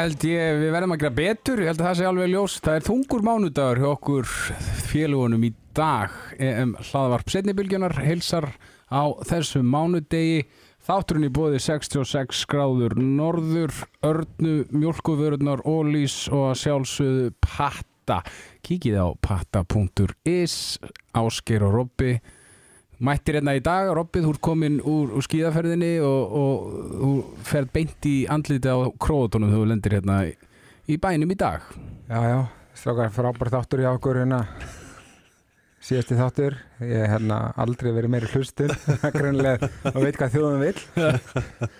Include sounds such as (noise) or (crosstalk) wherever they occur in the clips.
held ég, við verðum að gera betur, ég held að það sé alveg ljós. Það er þungur mánudagur hjá okkur félagunum í dag. EM hlaðvarp setnibylgjunar heilsar á þessum mánudegi. Þátturinn í bóði 66 gráður norður, örnu, mjölkuvörurnar, ólís og sjálfsögðu patta. Kíkið á patta.is, ásker og robbi. Mættir hérna í dag, Robbið, þú ert komin úr, úr skíðaferðinni og, og þú ferð beint í andliti á króatónum þegar þú lendir hérna í, í bænum í dag. Já, já, strákar frábær þáttur hjá okkur hérna síðasti þáttur ég hef hérna aldrei verið meiri hlustin (laughs) greinlega og veit hvað þjóðum vil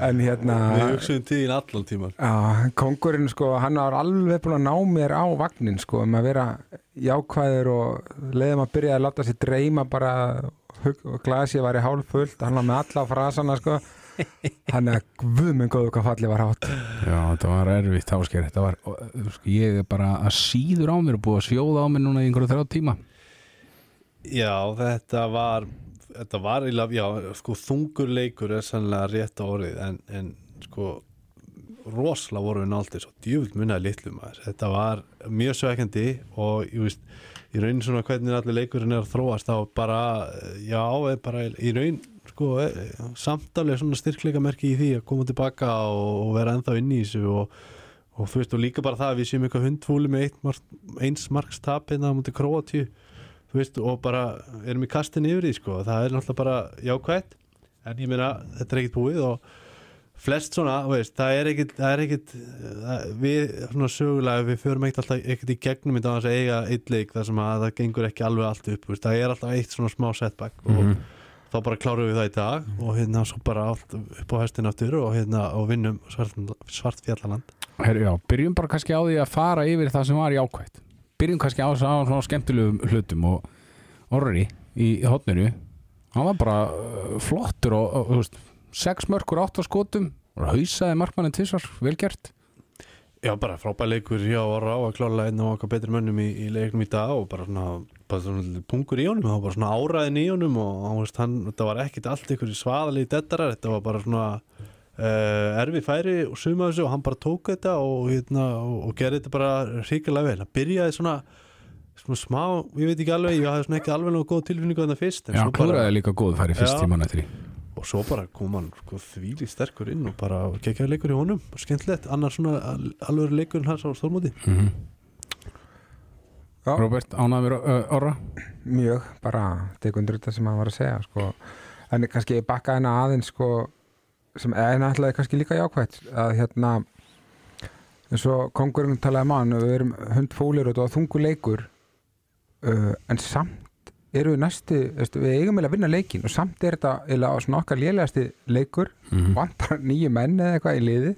en hérna Við hugsaðum tíðin allan tíman já, kongurinn sko, hann var alveg búin að ná mér á vagnin sko, um að vera jákvæður og leiðum að byrja að láta sér dreyma bara hug- og glasið var í hálf fullt hann var með alla frasana sko hann er guð minn góðu hvað fallið var hátt Já, þetta var erfitt ásker. Þetta var, veist, ég er bara að síður á mér og búið að sjóða á mér núna í einhverju þrjá tíma. Já, þetta var þetta var eiginlega, já, sko þungur leikur er sannlega rétt á orðið en, en sko rosalega voru við náldið svo djúvilt munnaði litlu maður. Þetta var mjög sveikandi og ég veist, í raun svona hvernig allir leikurinn er að þróast þá bara, já, bara í raun, sko, samtalið svona styrkleika merki í því að koma tilbaka og, og vera ennþá inn í þessu og, og þú veist, og líka bara það að við séum eitthvað hundfúli með eitt mark, eins marks tap hérna á mútið Króatíu veist, og bara erum í kastin yfir því, sko, það er náttúrulega bara jákvætt, en ég meina þetta er ekkit búið og flest svona, veist, það er ekkit, það er ekkit það, við, svona sögulega við förum ekkit alltaf ekkit í gegnum á þess að eiga eitt leik þar sem að það gengur ekki alveg allt upp, veist, það er alltaf eitt svona smá setback og Mhm. þá bara klárum við það í dag og hérna svo bara upp á hestin aftur og hérna og vinnum svart, svart fjallaland Herru, já, byrjum bara kannski á því að fara yfir það sem var jákvætt. Byrjum kannski á, svona skemmtilegum hlutum og orri í hotninu. Hann var bara uh, flottur og, og, sex mörkur átt á skotum og hausaði markmannin tvisvar, vel gert. Já, bara frábæð leikur hjá Orra á að klála einn og okkar betri mönnum í, í leiknum í dag og bara svona, bara svona pungur í honum, það var bara svona áræðin í honum og hann, þetta var ekkit allt ykkur svaðalegi dettarar, þetta var bara svona erfi færi og suma þessu og hann bara tók þetta og, hérna, og, og gerði þetta bara ríkilega vel hann byrjaði svona, svona smá, ég veit ekki alveg, ég hafði svona ekki alveg nógu góð tilfinningu en það fyrst en Já, svo bara- klúraði líka góð færi fyrst Já. tíman eftir því. og svo bara kom hann sko, þvíli sterkur inn og bara gekkjaði leikur í honum skemmtilegt, annar svona al- alveg leikur hans á stórmóti Mm Já. Robert, ánaður uh, orra? mjög, bara tek undir þetta sem hann var að segja sko. en kannski ég bakka hennar aðeins sko, sem er náttúrulega kannski líka jákvætt að hérna eins og kongurinn talaði mann við erum hundfólir og þetta var þungu leikur uh, en samt eru við næstu, við eigum að vinna leikin og samt er þetta eiginlega svona okkar lélegasti leikur, Mm vantar nýju menn eða eitthvað í liði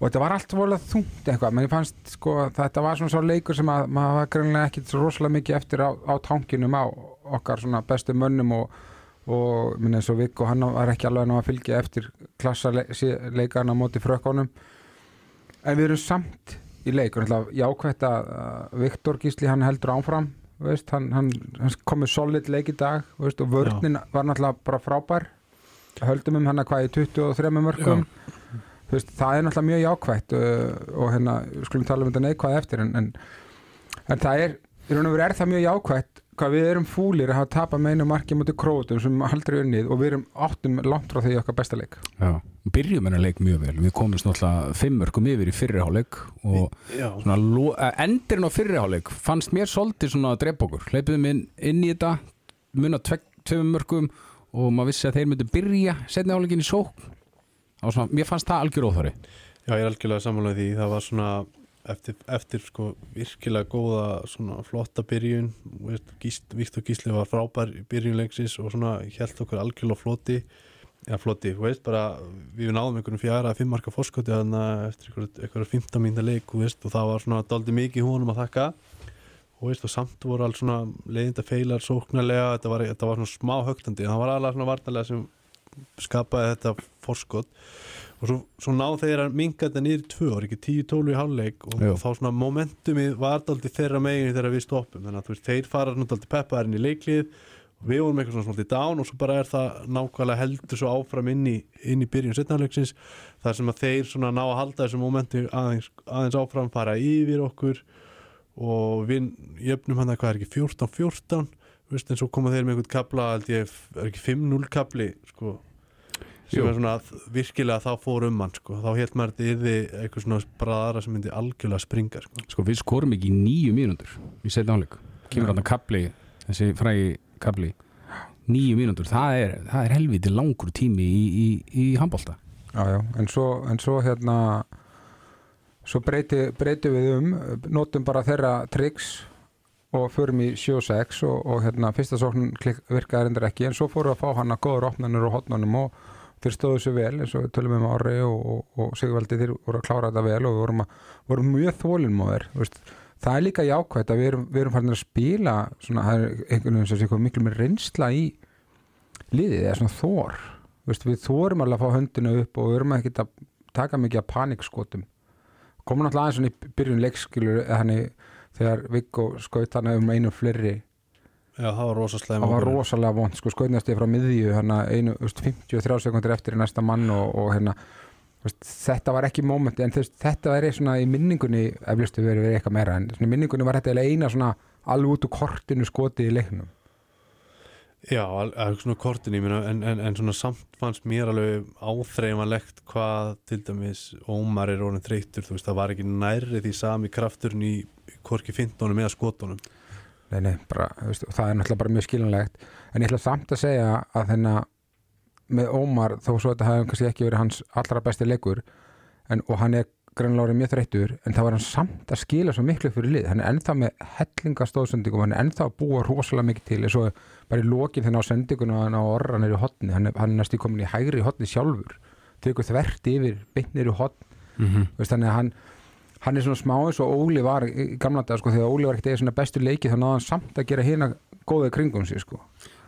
og þetta var allt volað þungt eitthvað menn ég fannst sko þetta var svona svo leikur sem að maður var greinlega ekkit svo rosalega mikið eftir á, á tankinum á okkar svona bestu mönnum og, og minn eins og Viggo hann var ekki alveg að fylgja eftir klassa le leikarna á móti frökkunum. En við erum samt í leik og náttúrulega jákvætt að Viktor Gísli hann heldur áfram veist, hann, hann, hann komið solid leik í dag veist, og vörnin var náttúrulega bara frábær. Höldum um hann að hvað í 23 mörgum veist, það er náttúrulega mjög jákvætt uh, og hérna, skulum tala um þetta neikvæð eftir en, en, en það er í raun og veru er það mjög jákvætt hvað við erum fúlir að hafa tapað með einu marki mútið krótum sem aldrei unnið og við erum áttum langt frá því okkar besta leik. Já, byrjum hennar leik mjög vel. Við komumst náttúrulega fimm mörgum yfir í fyrriháleik og Já, svona lo- eh, endirinn á fyrriháleik fannst mér svolítið svona að drepa okkur. Hleypiðum inn, inn í þetta mun að tveim mörgum og maður vissi að þeir myndu byrja setni áleikin í sók og svona, mér fannst það algjör óþari Já, ég er algjörlega samanlega því. Það var svona eftir, eftir sko virkilega góða svona flotta byrjun. Viktor Gísli var frábær byrjun leiksins og svona held okkur algjörlega floti. Eða floti, veist, bara við náðum einhvern fjara að fimmmarka fórskoti þannig að eftir einhverjum einhver 15 mínta leik veist, og það var svona daldi mikið húnum að þakka. Og veist, og samt voru alls svona leiðinda feilar sóknarlega, þetta var, þetta var svona smá högtandi, það var alveg svona vartalega sem skapaði þetta forskot og svo, svo ná þeir að minga þetta niður í tvö ári, ekki 10-12 í hálfleik og, Jú. þá svona momentumið var daldi þeirra megin þegar við stoppum. Þannig að veist, þeir fara náttúrulega peppaðarinn í leiklið. Og við vorum eitthvað svona svolítið down og svo bara er það nákvæmlega heldur svo áfram inn í, inn í byrjun setnafleiksins þar sem að þeir svona ná að halda þessu momentu aðeins, aðeins áfram fara yfir okkur og við jöfnum hann að hvað er ekki 14-14 veist, en svo koma þeir með einhvern kabla held ég, er ekki 5-0 kabli sko, sem Jú. er svona að- virkilega þá fór um hann sko. þá hélt maður þetta yfir eitthvað svona bræðara sem myndi algjörlega springa sko. Sko við skorum ekki í nýju mínútur í setja áleik kemur hann að kapli, þessi frægi kapli nýju mínútur, það er, það er helviti langur tími í, í, í handbólta Já, já, en svo, en svo hérna svo breyti, breyti við um notum bara þeirra triks og förum í 7-6 og, og hérna fyrsta sókn virkaði reyndar ekki en svo fórum við að fá hann að góður opnanir og hotnanum og þeir stóðu sér vel eins og við tölum um ári og, og, og Sigvaldi þeir voru að klára þetta vel og við vorum, að, vorum mjög þólinmóðir það er líka jákvæmt að við erum, erum farin að spila svona, það er einhvern veginn sem sé miklu með reynsla í liðið, eða svona þór Vist, við þórum alveg að fá höndinu upp og við erum ekki að taka mikið að panikskotum. Komum náttúrulega aðeins í byrjun leikskilur þannig þegar Viggo skaut hann um einu fleiri Já, það var rosaslega það var rosalega vond, sko skautnast ég frá miðju hérna einu, veist, 53 sekundir eftir í næsta mann og, og hérna veist, þetta var ekki mómenti en þess, þetta er svona í minningunni eflistu verið verið eitthvað meira en svona, í minningunni var þetta eina svona alveg út úr kortinu skotið í leiknum. Já, al- al- svona kortin í minna en, en, en svona samt fannst mér alveg áþreifanlegt hvað til dæmis Ómar er orðin þreyttur þú veist, það var ekki nærri því sami krafturinn í korki 15 eða skotunum Nei, nei, bara, veist, það er náttúrulega bara mjög skiljanlegt. En ég ætla samt að segja að þennan með Ómar þó svo þetta hefði kannski ekki verið hans allra besti leikur en, og hann er orðið mjög þreyttur en það var hann samt að skila svo miklu fyrir lið. Hann er ennþá með hellinga stóðsendingum hann er ennþá að búa rosalega mikið til eins og bara í lokin þegar á sendingun og hann á orran er í hotni hann er, hann er næstu komin í hægri hotni sjálfur tekur þvert yfir, bynnir í hotn mm -hmm. veist, þannig að hann hann er svona smá eins og Óli var í gamla dag sko, þegar Óli var ekkert eða svona bestu leiki þá náði hann samt að gera hérna góða kringum sig sko.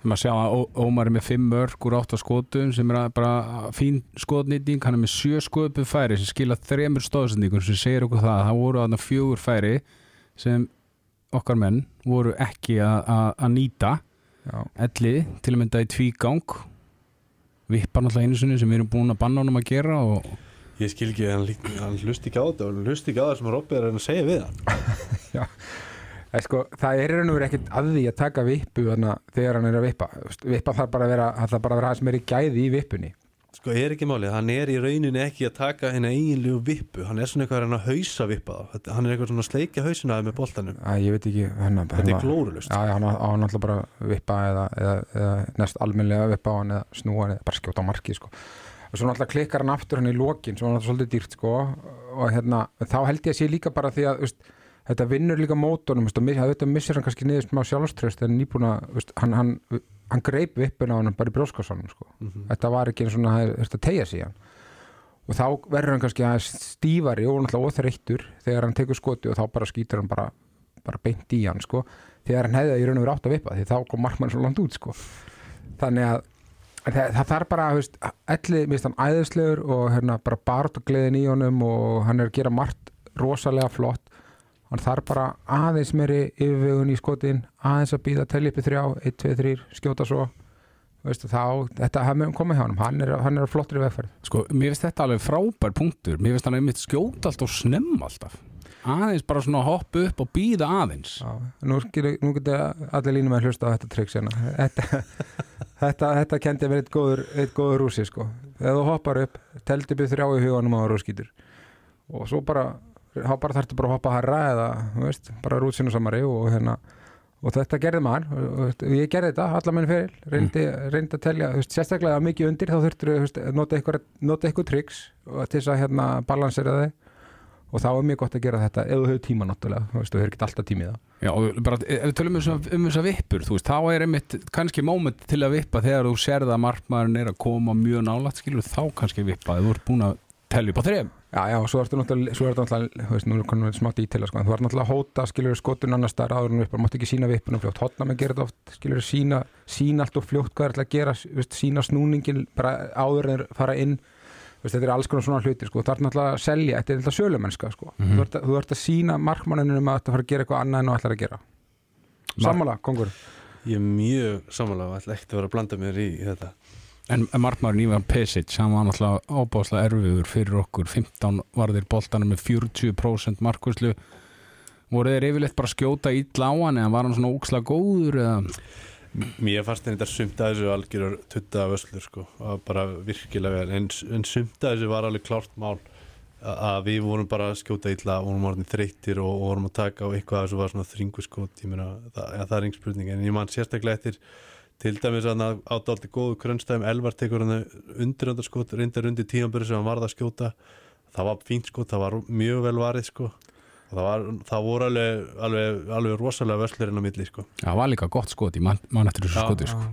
maður sjá að Ómar er með 5 mörg úr 8 skotum sem er að bara fín skotnýting, hann er með 7 skotum færi sem skila þremur stóðsendingur sem segir okkur það, það voru þarna fjögur færi sem okkar menn voru ekki að- að að nýta. Elli, til að mynda í tvígang vippar náttúrulega einu sinni sem við erum búin að banna honum að gera og Ég skil ekki, hann, lík- hann hlust ekki á þetta og hann hlust ekki á það sem Robby er að að segja við hann. (laughs) Eða, sko, það er í raun og verið ekkert að því að taka vippu þegar hann er að vippa. Vippa þarf bara að vera, það þarf bara að vera aðeins meiri gæði í vippunni. Sko, er ekki málið, hann er í rauninni ekki að taka henni eiginlegu vippu, hann er svona eitthvað að reyna að hausa vippa hann er eitthvað svona að sleikja hausina með boltanum, Æ, ég veit ekki hann, þetta er glórulust Já, já, hann á hann alltaf bara að vippa eða, eða, eða að og svo náttúrulega klikkar hann aftur hann í lokin sem var náttúrulega svolítið dýrt sko. og hérna, þá held ég að sé líka bara því að veist, þetta vinnur líka mótornum veist, og mis- þetta missir hann kannski niður smá sjálfströst en nýbúna, veist, hann, hann, hann greip vippuna á hann bara í brjóskassanum sko. Mhm. þetta var ekki eins og það er að tegja hann og þá verður hann kannski aðeins stífari og náttúrulega óþreyttur þegar hann tekur skoti og þá bara skýtur hann bara, bara beint í hann sko þegar hann hefði í raun og verið átt að vippa því þá kom markmann svo langt út sko þannig að það, það þarf bara, þú veist, allir minnst hann æðislegur og hérna bara barndagleðin í honum og hann er að gera margt rosalega flott. Hann þarf bara aðeins meiri yfirvegun í skotin aðeins að býða telja upp í þrjá 1, 2, 3, skjóta svo. Veistu, þá, þetta hefði komið hjá honum. Hann er, hann er á flottri vegferð. Sko, mér finnst þetta alveg frábær punktur. Mér finnst hann einmitt skjóta alltaf og snemma alltaf. Aðeins bara svona hoppa upp og býða aðeins. Já, nú, nú getur allir línum að hlusta á þetta trikk sena þetta, þetta, þetta kendi verið eitt góður, góður rúsi sko. þegar þú hoppar upp, teldi í þrjá í huganum á rúskýtur og svo bara, bara þarftu bara að hoppa herra eða, þú veist, bara rútsinu samari og hérna og þetta gerði maður, og, ég gerði þetta allar menn fyrir, reyndi, reyndi að telja þú veist, sérstaklega mikið undir, þá þurftur að nota eitthvað, triks til þess að hérna balansera þig og þá er mjög gott að gera þetta ef þú hefur tíma náttúrulega, þú veist, þú hefur ekki alltaf tími í það. Já, bara, ef við tölum um þessa- um þessa vippur þú veist, þá er einmitt kannski moment til að vippa þegar þú sérð að markmaðurinn er að koma mjög nálægt skilur þá kannski vippa, þú ert búin að telja upp á þrejum Já, já, og svo ertu náttúrulega, svo ertu náttúrulega, þú veist, nú er konum við smá dítila, sko, en þú ert náttúrulega að hóta, skilur skotun annars staðar áður en upp, mátt ekki sína vippunum fljótt, hotna með þetta oft, skilur sína, sína allt og fljótt hvað er til að gera, þú veist, sína snúningin bara áður en fara inn, veist, þetta er alls konar svona hlutir, sko, þú ert náttúrulega að selja, þetta er náttúrulega sölumennska, sko, Mhm. þú, ert að, þú ert að sína markmanninu um að þetta fara að gera eitthvað annað en þú ætlar að gera. Sammála, kongur. Ég er mjög samanlega og ætla ekkert að vera að blanda mér í, í þetta En markmaður Ívan Pesic, hann var náttúrulega ábáslega erfiður fyrir okkur 15 varðir boltanum með 40% markvæslu voru þeir yfirleitt bara skjóta illa á hann eða var hann svona óksla góður eða Mér fannst þetta sumt að þessu algjörur tutta vöslur sko, bara virkilega vel. En, en sumt að þessu var alveg klárt mál. Að við vorum bara að skjóta illa og vorum orðin þreyttir og, og vorum að taka á eitthvað að þessu var svona þringu skot ég meina, það, ja, það er einhver spurning. En ég man sérstaklega eftir til dæmis að á dálti góðu krönstæðum Elvar tekur hann undir skot reyndar undir tímanbyrju sem hann varð að skjóta. Það var fínt skot, það var mjög vel varið sko það, var, það voru alveg, alveg, alveg rosalega vöslur inn á milli sko. Það var líka gott skot í mann, mann eftir þessu skoti sko.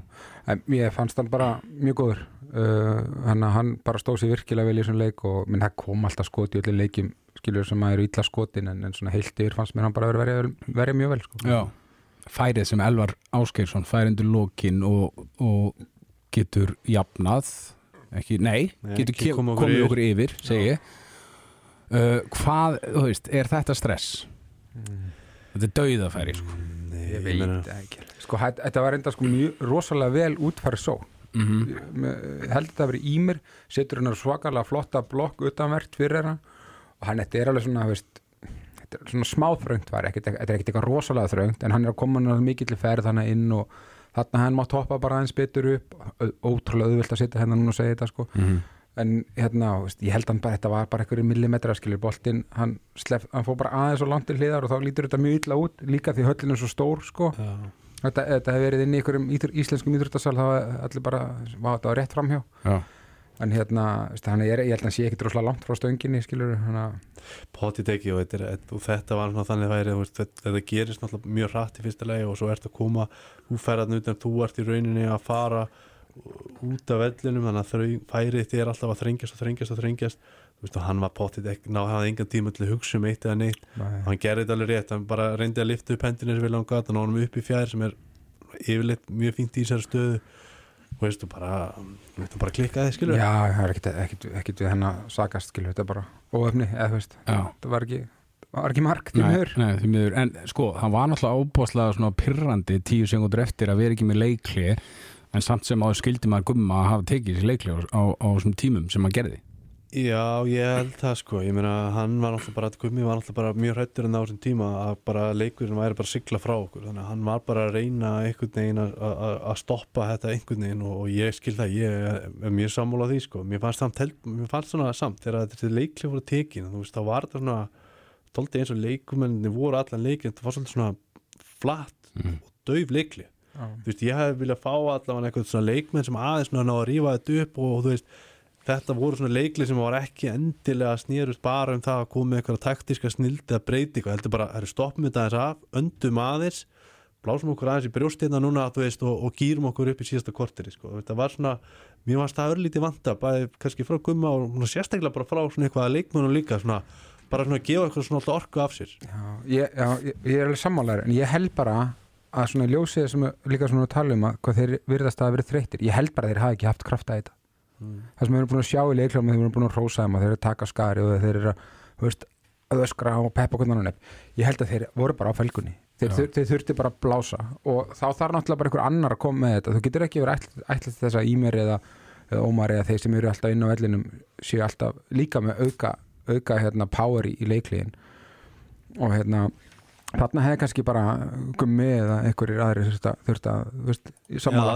En ég fannst hann bara mjög góður. Uh, hann, hann bara stóð sér virkilega vel í þessum leik og minn það kom alltaf skot í öllum leikjum skilur sem að eru illa skotin en, en svona heilt yfir fannst mér hann bara verið verið, mjög vel sko. Já, færið sem Elvar Áskeirsson fær undir lokin og, og getur jafnað ekki, nei, Nei, getur komið okkur okkur, yfir. yfir segi ég uh, hvað, þú veist, er þetta stress? Þetta er dauðafæri sko. Nei, ég meina- veit það ekki sko, hætt- þetta var enda sko mjög rosalega vel útfæri só mm Ég held þetta að vera í mér setur hann svakalega flotta blokk utanvert fyrir hann og hann þetta er alveg svona veist, þetta er svona smá þröngt var ekkit, þetta er ekkert eitthvað rosalega þröngt en hann er að koma hann mikið til ferð þannig inn og þarna hann mátt hoppa bara aðeins betur upp Ó- ótrúlega auðvilt að sitja hérna núna og segja þetta sko -hmm. En hérna, veist, ég held hann bara þetta var bara einhverju millimetra skilur boltinn hann, hann fór bara aðeins og langt til hliðar og þá lítur þetta mjög illa út líka því höllin er svo stór sko. Já. þetta, þetta hefur verið inn í einhverjum íþr, íslenskum íþróttasal þá var allir bara, var þetta rétt framhjá. Já, en hérna, veist, hann er, ég held að hann sé ekkit rosalega langt frá stönginni skilur að Potti teki og þetta, þetta var þannig veist, þetta, þetta gerist mjög hratt í fyrsta legi og svo ert að koma þú ferðan utan, þú ert í rauninni að fara út af vellinum þannig að færið þér alltaf að þrengjast og þrengjast og þrengjast. Þú veist og hann var pottið ekki, ná, hann hafði engan tíma til að hugsa um eitt eða neitt. Og hann gerði þetta alveg rétt, hann bara reyndi að lifta upp hendinni sem vilja hann gata, ná hann upp í fjær sem er yfirleitt mjög fínt í þessari stöðu. Og veistu bara, þú veist, bara klikkaði skilur já, það er ekkit, ekkit, ekkit við hennar sakast skilur, þetta er bara óöfni eða þú veist, það var ekki var ekki mark því Nei, miður. nei, því miður, en sko, hann var náttúrulega óbúslega svona pirrandi tíu sekundur eftir að vera ekki með leikli en samt sem áður skildi maður gumma að hafa tekið sér leikli á, á, á þessum tímum sem hann gerði. Já, ég held það sko, ég meina hann var náttúrulega bara, Gummi var náttúrulega bara mjög hrættur en á þessum tíma að bara leikurinn væri bara sigla frá okkur, þannig að hann var bara að reyna einhvern veginn að- stoppa þetta einhvern veginn og, og ég skil það. Ég er mjög sammála því sko, mér fannst samt mér fannst svona samt þegar þetta leikli voru tekin, þú veist, þá var þetta svona tóldi eins og leikumenninni voru allan leikin, það var svona flatt Mhm. og dauf leikli Já. þú veist, ég hefði viljað fá allavega eitthvað svona leikmenn sem aðeins ná að rífa þetta upp og, þú veist, þetta voru svona leikli sem var ekki endilega snýrust bara um það að koma með eitthvað taktíska snildi að breyti eitthvað, heldur bara, það er stoppum þetta aðeins af, öndum aðeins blásum okkur aðeins í brjóstina núna þú veist, og, og gýrum okkur upp í síðasta korteri sko. þetta var svona, mér varst það örlítið vanta, bæði kannski frá gumma og sérstaklega bara frá svona eitthvað leikmennum líka svona, bara svona að gefa eitthvað svona orku af sér Já, ég, já, ég, ég er alveg sammálaður en ég held bara að svona ljósið sem líka svona að tala um að hvað þeir virðast að vera þreyttir ég held bara að þeir hafa ekki haft kraft að þetta. Mm. það sem við erum búin að sjá í leiklum þeir eru búin að rósa þeim að þeir eru að taka skari og þeir eru að, öskra og peppa ég held að þeir voru bara á felgunni. Þeir, þeir, þeir þurfti bara að blása og þá þarf náttúrulega bara einhver annar að koma með þetta. Þú getur ekki verið ætlast þess að Ímer eða, eða Ómar eða þeir sem eru alltaf inn á vellinum séu alltaf líka með auka, auka hérna, þarna hefði kannski bara gummi eða einhverjir aðrir þurft að, Já, sammála.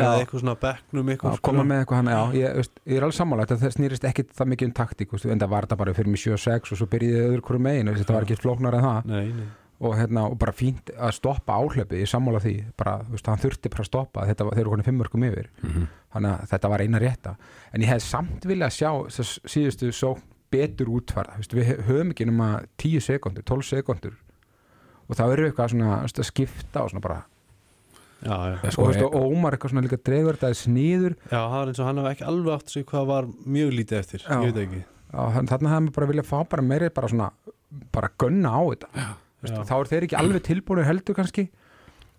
Já. eða eitthvað svona bekknum Já, eitthvað koma með eitthvað hann, já, ég, veist, ég er alveg sammála þetta það snýrist ekkit það mikið um taktík veist, en það var þetta bara fyrir mig 7-6 og svo byrjiði öðru hverju megin, þetta var ekki flóknar en það. Nei, nei. Og, hérna, og bara fínt að stoppa áhlöpið, ég sammála því bara, veist, hann þurfti bara að stoppa þetta var, þeir eru konið fimmörkum yfir. Mhm. þannig að þetta var eina rétta. En ég hef samt vilja sjá síðustu svo betur útfarða veist, við höfum ekki nema 10 sekundur 12 sekundur og þá eru eitthvað svona veist, að skipta og svona bara. Já, já. Sko, og, veist, og Ómar eitthvað svona líka dregur þetta sniður Já, það var eins og hann hafi ekki alveg átt sig hvað var mjög lítið eftir, Já. ég veit ekki. Þannig að hefði bara vilja fá bara meiri bara svona, bara gunna á þetta. Veistu, Já. þá er þeir ekki alveg tilbúinir heldur kannski.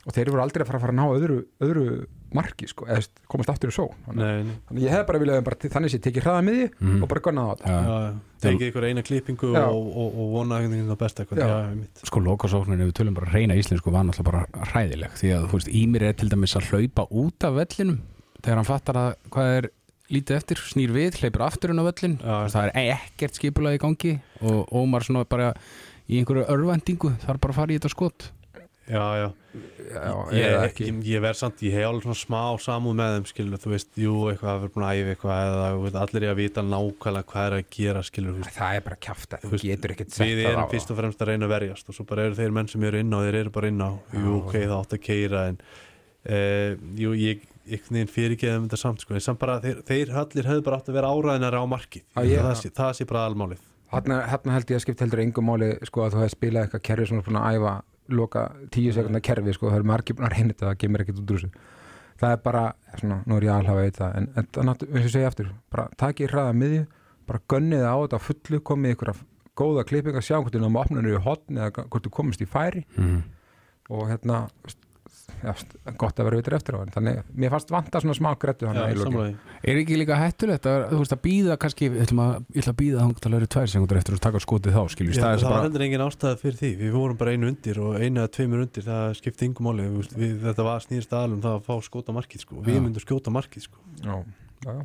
Og þeir voru aldrei að fara að fara að ná öðru, öðru marki sko, eða komast aftur í só þannig, þannig ég hef bara viljað bara, þannig sé tekið hraða miði Mhm. og bara gunna á þetta Já. Já, já. Tekið ykkur eina klippingu og, og, og vona einhvern veginn það besta eitthvað. Já. Sko lokasóknin ef við tölum bara reyna íslensku var náttúrulega bara hræðileg því að þú veist, Ímir er til dæmis að hlaupa út af vellinum þegar hann fattar að hvað er lítið eftir, snýr við, hleypur aftur inn á vellin það er ekkert skipulega í gangi og Ómar svona bara í einhverju örvendingu þarf bara að fara í þetta skot Já, já. Já, Ég, ég, ég, verð samt, ég hef alveg svona smá samúð með þeim, skilur, þú veist, jú, eitthvað að vera búin að æfa eitthvað eða þú veist, allir er að vita nákvæmlega hvað er að gera, skilur, þú veist. það er bara kjafta, þú Þú getur ekkert sett Við erum fyrst og fremst að reyna að verjast og svo bara eru þeir menn sem eru inn á, þeir eru bara inn á, jú, ok, það átt að keira en, uh, jú, ég, einhvern veginn fyrirgeðum þetta samt, sko, en samt bara, þeir, þeir allir hefðu bara átt að vera áræðinari á markið, Já, ég- það, það sé bara almálið. Þarna held ég að skipta heldur engum máli sko að þú hefði spilað eitthvað kerfi sem er búin að æfa loka tíu sekundar kerfi sko, það er margir búin að reyna þetta, það kemur ekkert út úr þessu. Það er bara, svona, nú er ég alhafa veit það en, en þannig að ég segja aftur bara takið hraða miðju, bara gönnið á þetta fullu, komið ykkur að góða klippinga, sjá hvort þú náma opnunir í hotn eða hvort þú komist í færi. Mm. og hérna gott að vera vitur eftir á en þannig, mér fannst vanta svona smá hann því. Er ekki líka hættulegt að, þú veist, að býða kannski, ég að, ætla að býða þangt að lögri tvær sekundur eftir að taka skotið þá, skiljum Já, það var bara, hendur engin ástæða fyrir því við vorum bara einu undir og einu eða tveimur undir það skipti yngum við, þetta var snýrst aðalum það að fá skóta markið sko. við myndum skjóta markið sko. já, já,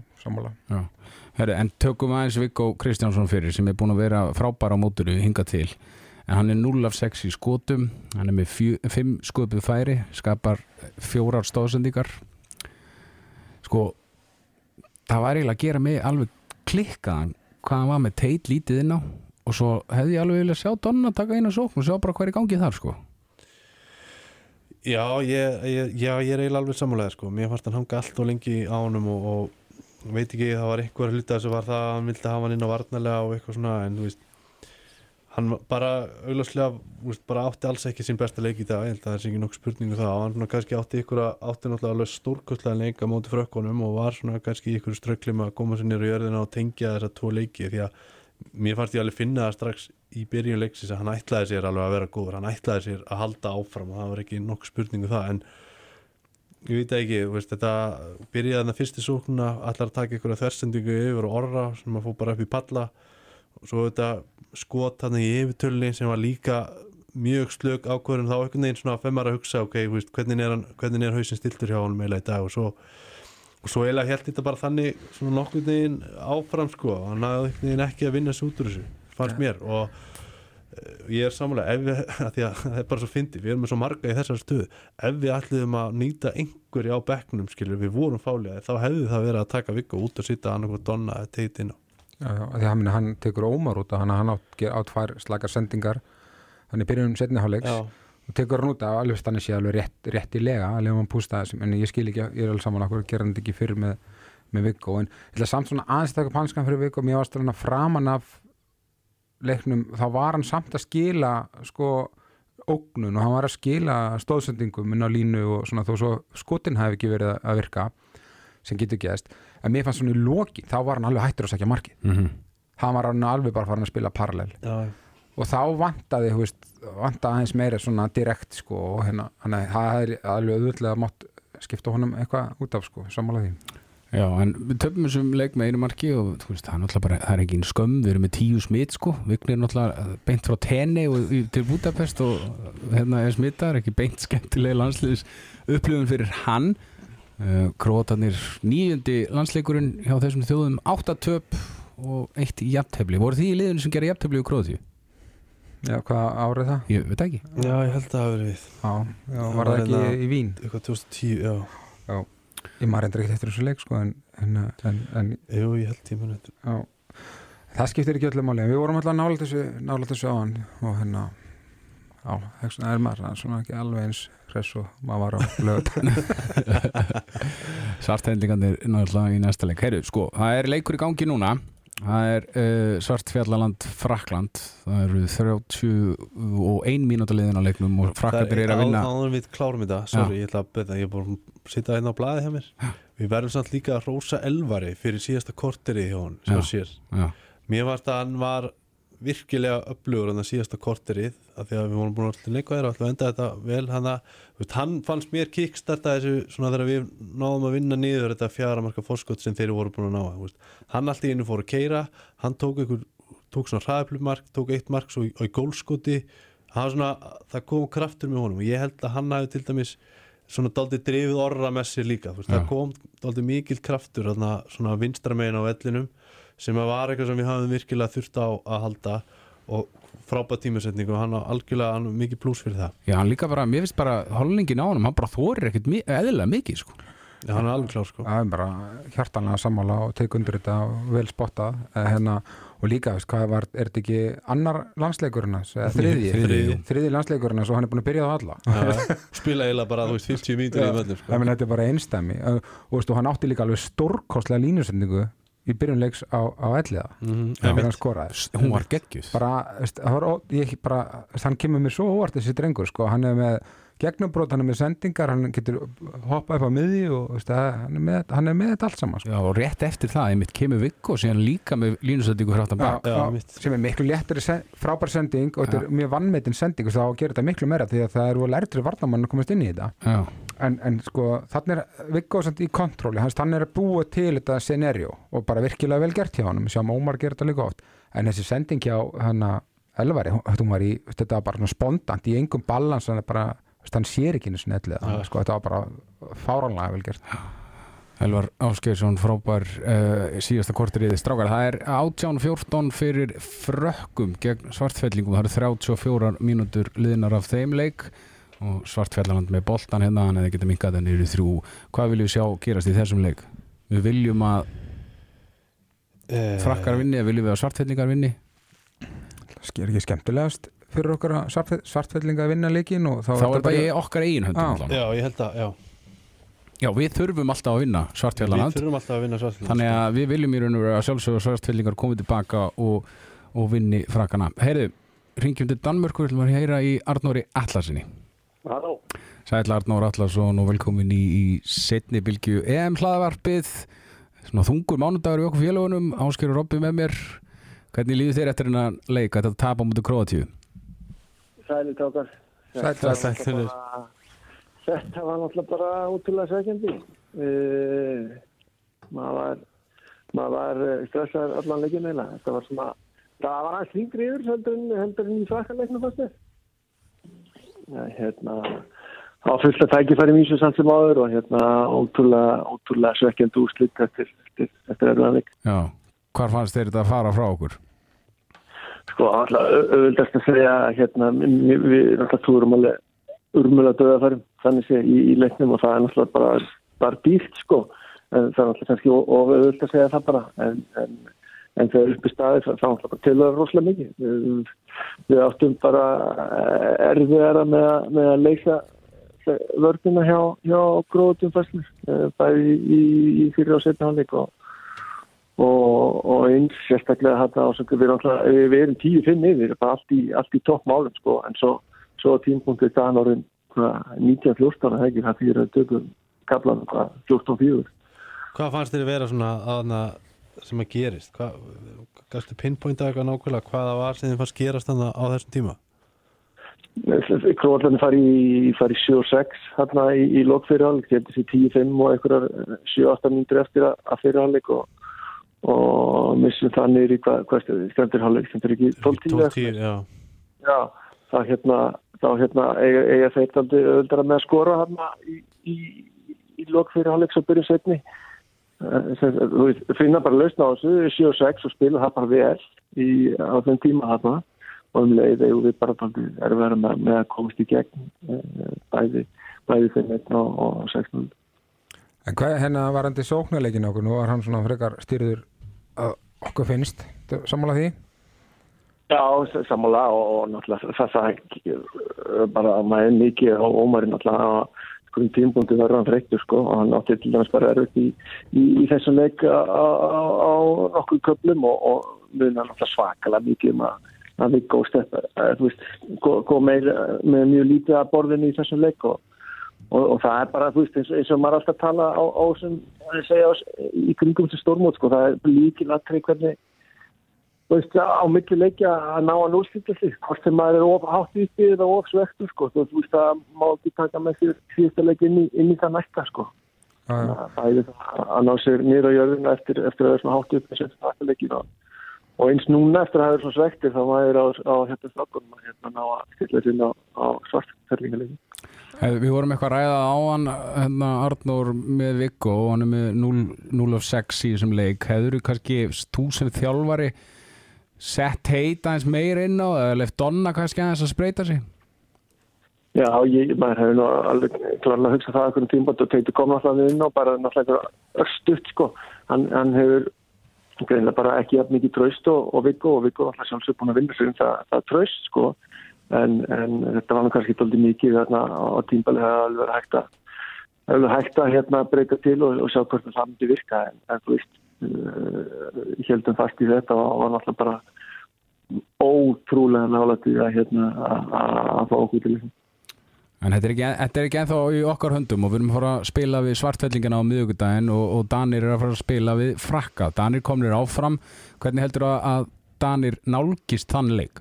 já. Herri, en tökum aðeins Viggo Kristjánsson fyrir sem er búin að vera frábæra á móturu hinga til, en hann er 0 af 6 í skotum, hann er með 5 sköpuð færi, skapar fjórar stóðsendingar sko það var eiginlega að gera mig alveg klikkaðan hvað hann var með teit lítið inn á. Og svo hefði ég alveg viljað sjá Donna taka einu sókn og sjá bara er í gangi þar sko. Já, ég, ég, já, ég er eiginlega alveg sammálega sko. mér fannst hann hanga allt og lengi á honum og, og veit ekki, það var einhver hluta sem var það að hann vildi hafa hann inn á varnarlega og eitthvað svona, en þú veist hann bara veist, bara átti alls ekki sín besta leik í dag. Ég held að það er ekki nokkuð spurningu það. Og hann svona kannski átti ykkur að átti náttúrulega alveg stórkostlega leik á móti frökkunum og var svona kannski ykkur ströggli með að koma sér nýra í jörðina og tengja þessa tvo leiki. Því að mér fannst ég alveg finna það strax í byrjun leiksins að hann ætlaði sér alveg að vera góður. Hann ætlaði sér að halda áfram og það var ekki nokkuð spurningu það. En ég veit það ekki, veist, þetta byrjaði þarna fyrsti sóknuna allar að taka ykkur að þversendingu yfir og orra sem að fór bara upp í palla og svo þetta skot hann í yfirtölni sem var líka mjög slög ákvörðum þá einhvern veginn svona femmar að hugsa ok, veist, hvernig er, hann, hvernig er hausin stiltur hjá honum eiginlega í dag? Og svo og svo eiginlega held þetta bara þannig svona nokkuð veginn áfram sko. Hann hafði einhvern veginn ekki að vinna sig út úr þessu fannst mér. Og eh, ég er samanlega ef við, (laughs) að því að það er bara svo fyndi við erum með svo marga í þessar stöðu. Ef við ætliðum að nýta einhverja á bekknum skilur við vorum fálega þá hefði það verið að taka vikku út og sitta annarkoð donna eða teit því hann, hann tekur ómar út hann, hann ger- tvær slakar sendingar. Hann er byrjun setni hálfleiks og tekur hann út af alveg stannig sé alveg rétt, rétt í lega alveg hann pústa þessum, en ég skil ekki ég er alveg saman okkur, gera hann ekki fyrir með, með Viggo, en ég ætla samt svona aðeins að taka upp hanskan fyrir Viggo, mér varst hann að framan af leiknum, þá var hann samt að skila sko ógnun og hann var að skila stóðsendingum inn á línu og svona þó svo skotin hafi ekki verið að virka sem getur geðast, en mér fannst svona í loki þá var hann alveg hættur að sækja markið. Mm -hmm. hann var hann alveg bara farin að spila parallel. Já, og þá vantaði, þú veist, vantaði aðeins meira svona direkt sko og hérna, hann er, það er alveg auðvitað mátt skipta honum eitthvað út af sko, sammála því. Já, en við töfum þessum leik með einu marki og veist, það er náttúrulega bara, það er ekki einn skömm, við erum með tíu smitt sko, Vignir er náttúrulega beint frá tenni og í- til Budapest og hérna er smittar, ekki beint skemmtilega landsliðis upplifun fyrir hann uh, Krótarnir nýjundi landsleikurinn hjá þessum þjóðum áttatöp og eitt í jafntefli, voru því í liðinu sem gera jafntefli og Króti? Já, hvað árið það? Ég veit það ekki já ég held að það verið við Já, já Það var var það ekki hérna- í Vín? eitthvað 2010, já, Ég maður endur ekkert eftir þessu leik sko en, en, en, en jú ég held tíma þetta já, það skiptir ekki öllu máli en við vorum alltaf nála þessu, nála þessu á hann og hérna já, þess vegna er maður svona ekki alveg eins hress og maður var á lögut (laughs) Svarthendingarnir náttúrulega í næsta leik. Heyru, sko, það er leikur í gangi núna. Það er uh, Svartfjallaland Frakland Það eru 31 mínúta liðin á leiknum og Frakkandir eru að vinna. áður en við klárum þetta, sorry, ég ætla að beða ég er bara að sitja hérna á blaði hjá mér. Við verðum samt líka að rósa elvari fyrir síðasta korteri hjá hún, sem sér. Já, mér varst að hann var virkilega upplugur en það síðasta korterið af því að við vorum búin að leika þér og alltaf enda þetta vel hann, að, hann fannst mér kickstarta þessu svona þegar við náðum að vinna niður þetta fjara marka fórskot sem þeir voru búin að ná veist. hann alltaf innu fór að keira hann tók, ykkur, tók svona hraðflugmark tók eitt mark svo í, í gólskoti svona, það kom kraftur með honum og ég held að hann hafi til dæmis svona daldið drifið orra með sér líka veist, það kom daldið mikil kraftur svona vinstra megin á vellinum sem var eitthvað sem við hafum virkilega þurft á að halda og frábæð tímasetningu og hann á algjörlega hann mikið pluss fyrir það. Já, hann líka bara, mér finnst bara hollningin á honum, hann bara þorir ekkert mi- eðlilega mikið, sko. Já, hann er alveg klár sko. Það er bara hjartanlega sammála og teik undir þetta og vel spottað. Eh, hérna, og líka, veist, hvað var, er þetta ekki annar landsleikurinn hans, eða þriði Þriðji. þriði landsleikurinn hans og hann er búin að byrja á alla. Já, spila eiginlega bara, þú veist, 50 mítur í mönnum sko. það er bara einstæmi og, og veistu, hann átti líka alveg stórkostlega línusendingu í byrjunleiks á, á elliða. Mhm, einmitt. hann skoraði. Hún var það bara hann kemur mér svo óvart þessi drengur sko. hann er með gegnumbrot, hann er með sendingar hann getur hoppað upp á miði og veist, það- hann, er með, hann er með þetta allt saman sko. Já, og rétt eftir það, einmitt kemur Viggo síðan líka með línusættingu hráttan bak. Já, Já, sem er miklu léttari sen, frábær sending og þetta er mjög vannmetin sending og þá gerir þetta miklu meira því að það er voru lærtri varnamann að komast inn í þetta. Já, en, en sko þannig er Viggo samt í kontróli hans hann er að búa til þetta scenario og bara virkilega vel gert hjá hann sjáum Ómar gerir þetta líka oft en þessi sending hjá hann að Elvari, hún- var í, þetta var bara svona spontant í engum balans hann bara, hann sér ekki ellið, Já. sko, þetta var bara fáránlega vel gert Elvar Áskeirsson frábær uh, síðasta kortriði strákar. Það er 18-14 fyrir frökkum gegn svartfellingum. Það eru 34 mínútur liðnar af þeim leik og svartfellaland með boltan hérna hann eða geta minkað það niður í þrjú. Hvað viljum við sjá gerast í þessum leik? Við viljum að Eh, frakkar vinni eða viljum við að svartfellingar vinni? sker ekki skemmtilegast fyrir okkur að að vinna leikin og þá, Þá er bara í okkar eigin höndum Já. allan. Já, ég held að, já Já, við þurfum alltaf að vinna Við svartfellaland. þurfum alltaf að vinna sko. Þannig að við viljum í raun og veru að sjálfsögðu að svartfellingar komið tilbaka og, og vinni frakkana. Heyrðu, ringjum til Danmörku, við ætlum að heyra í Arnóri Atlasinni. Halló. Sæll Arnór Atlason og velkomin í, í setni bylgju EM hlaðavarpið svona þungur mánudagur í okkur félagunum Áskerur Robbi með mér hvernig líður þér eftir hennar leik að þetta tapa mútið Kroatíu? Sæli tókar. Þetta sæll, var bara- Þetta var náttúrulega bara útrúlega sækjandi. Uh, maður var, maður var eh, stressaður allan leikinn eila. Þetta var svona, það var aðeins þingri yfir heldur en, í fannst þér. Ja, hérna, á fullt að tækifæri mísu samt sem áður og hérna ótrúlega, ótrúlega svekkjandi úrslit eftir, eftir, eftir erfiðan leik. Já, hvar fannst þér þetta að fara frá okkur? Sko, alltaf auðvöldast að segja hérna, við, við náttúrulega túrum alveg urmulega döðafærum þannig sé í, í leiknum og það er náttúrulega bara, bara dýrt sko en það er náttúrulega kannski of auðvöld að segja það bara en, en, en þegar uppi staðir það er náttúrulega til það rosalega mikið. Við, við áttum bara erfiðara með, með að leysa vörnina hjá, hjá gróðum fæslu bæði í, í fyrir og setna hálfleik og og, og eins sérstaklega þetta ásöku við, náttúrulega- við erum tíu fimm yfir allt í, í toppmálum sko. En svo, svo tímpunktu dagan árin 1914 það ekki? Það fyrir að tökum kaplan 14-4 Hvað fannst þér að vera svona aðna sem að gerist? Gæstu pinpointa eitthvað nákvæmlega hvað það var sem þið fannst gerast þannig á þessum tíma? Królarni fari í, fari í 7-6 hérna í, í lokfyrirháleik þetta sé 10-5 og einhverjar 7-8 mínútur eftir að, að fyrirháleik og, og missum það í hvað, stendur háleik stendur ekki 12-10 eða 12-10, já Já, þá hérna, þá hérna eiga, eiga þeir daldi öðuldara með að skora hérna í, í, í lok fyrir hálfleiks og byrja setni. Þú veist, finna bara lausna á þessu, 7 og 6 og spila það bara vel í, á þeim tíma hérna og um leið eigum við bara daldi erfæra með, með að komast í gegn eh, bæði, bæði þeim 1 og, og 6-0. En hvað hérna varandi sóknarleikin okkur, nú var hann svona frekar styrður að okkur finnst, sammála því? Já, sammála og, og náttúrulega það það ekki, bara að maður er mikið og Ómar er náttúrulega á hverjum tímpunktu verður hann freyktur sko og hann átti til dæmis bara erfitt í, í, í þessum leik á, nokkuð köplum og, og muna náttúrulega svakalega mikið um að að við góð veist, góð meir með mjög lítið að borðinu í þessum leik og, og, og það er bara, veist, eins, eins og maður alltaf tala á, á sem, segja í kringum til stórmót, sko, það er líkil aðtrið hvernig þú veist, á milli leikja að ná að núlstýta sig, hvort sem maður er of hátt uppi eða of svektur, sko, þú veist að má ekki taka með sér síðasta leik inn í, inn í það næsta, sko. Já. Það er það að ná sér niður á jörðina eftir, eftir að það er svona hátt uppi sem þetta leikin og, og eins núna eftir að það er svona svektir þá maður á, á hérna strákunum að hérna ná að stilla sér á, á svartferlingaleikin. Eh, Við vorum eitthvað að ræða á hann hérna Arnór með Viggo og hann er með 0, 0 of 6 í þessum leik hefur þú kannski þú sem þjálfari sett heit aðeins meir inn á eða left Donna kannski aðeins að spreita sig Já, ég, maður hefur nú alveg klarlega að hugsa það einhvern tímbot og teitur koma alltaf inn og bara náttúrulega östutt sko. Hann, hann hefur greinlega bara ekki jafn mikið tröst og, og Viggo og Viggo alltaf sjálfsög búin að vinna sig um það, það tröst sko. En, en þetta var nú kannski doldið mikið þarna á tímbali hefur alveg hægt að alveg hægt að hérna breyta til og, og sjá hvort það myndi virka en, en þú veist heldum fast í þetta og var náttúrulega bara ótrúlega nálættið að hérna að- fá okkur til þessum. En þetta er, ekki, þetta er ekki ennþá í okkar höndum og við erum að fara að spila við svartfellingina á miðugudaginn og, og Danir er að fara að spila við frakka. Danir komnir áfram. Hvernig heldur að, að Danir nálgist þann leik?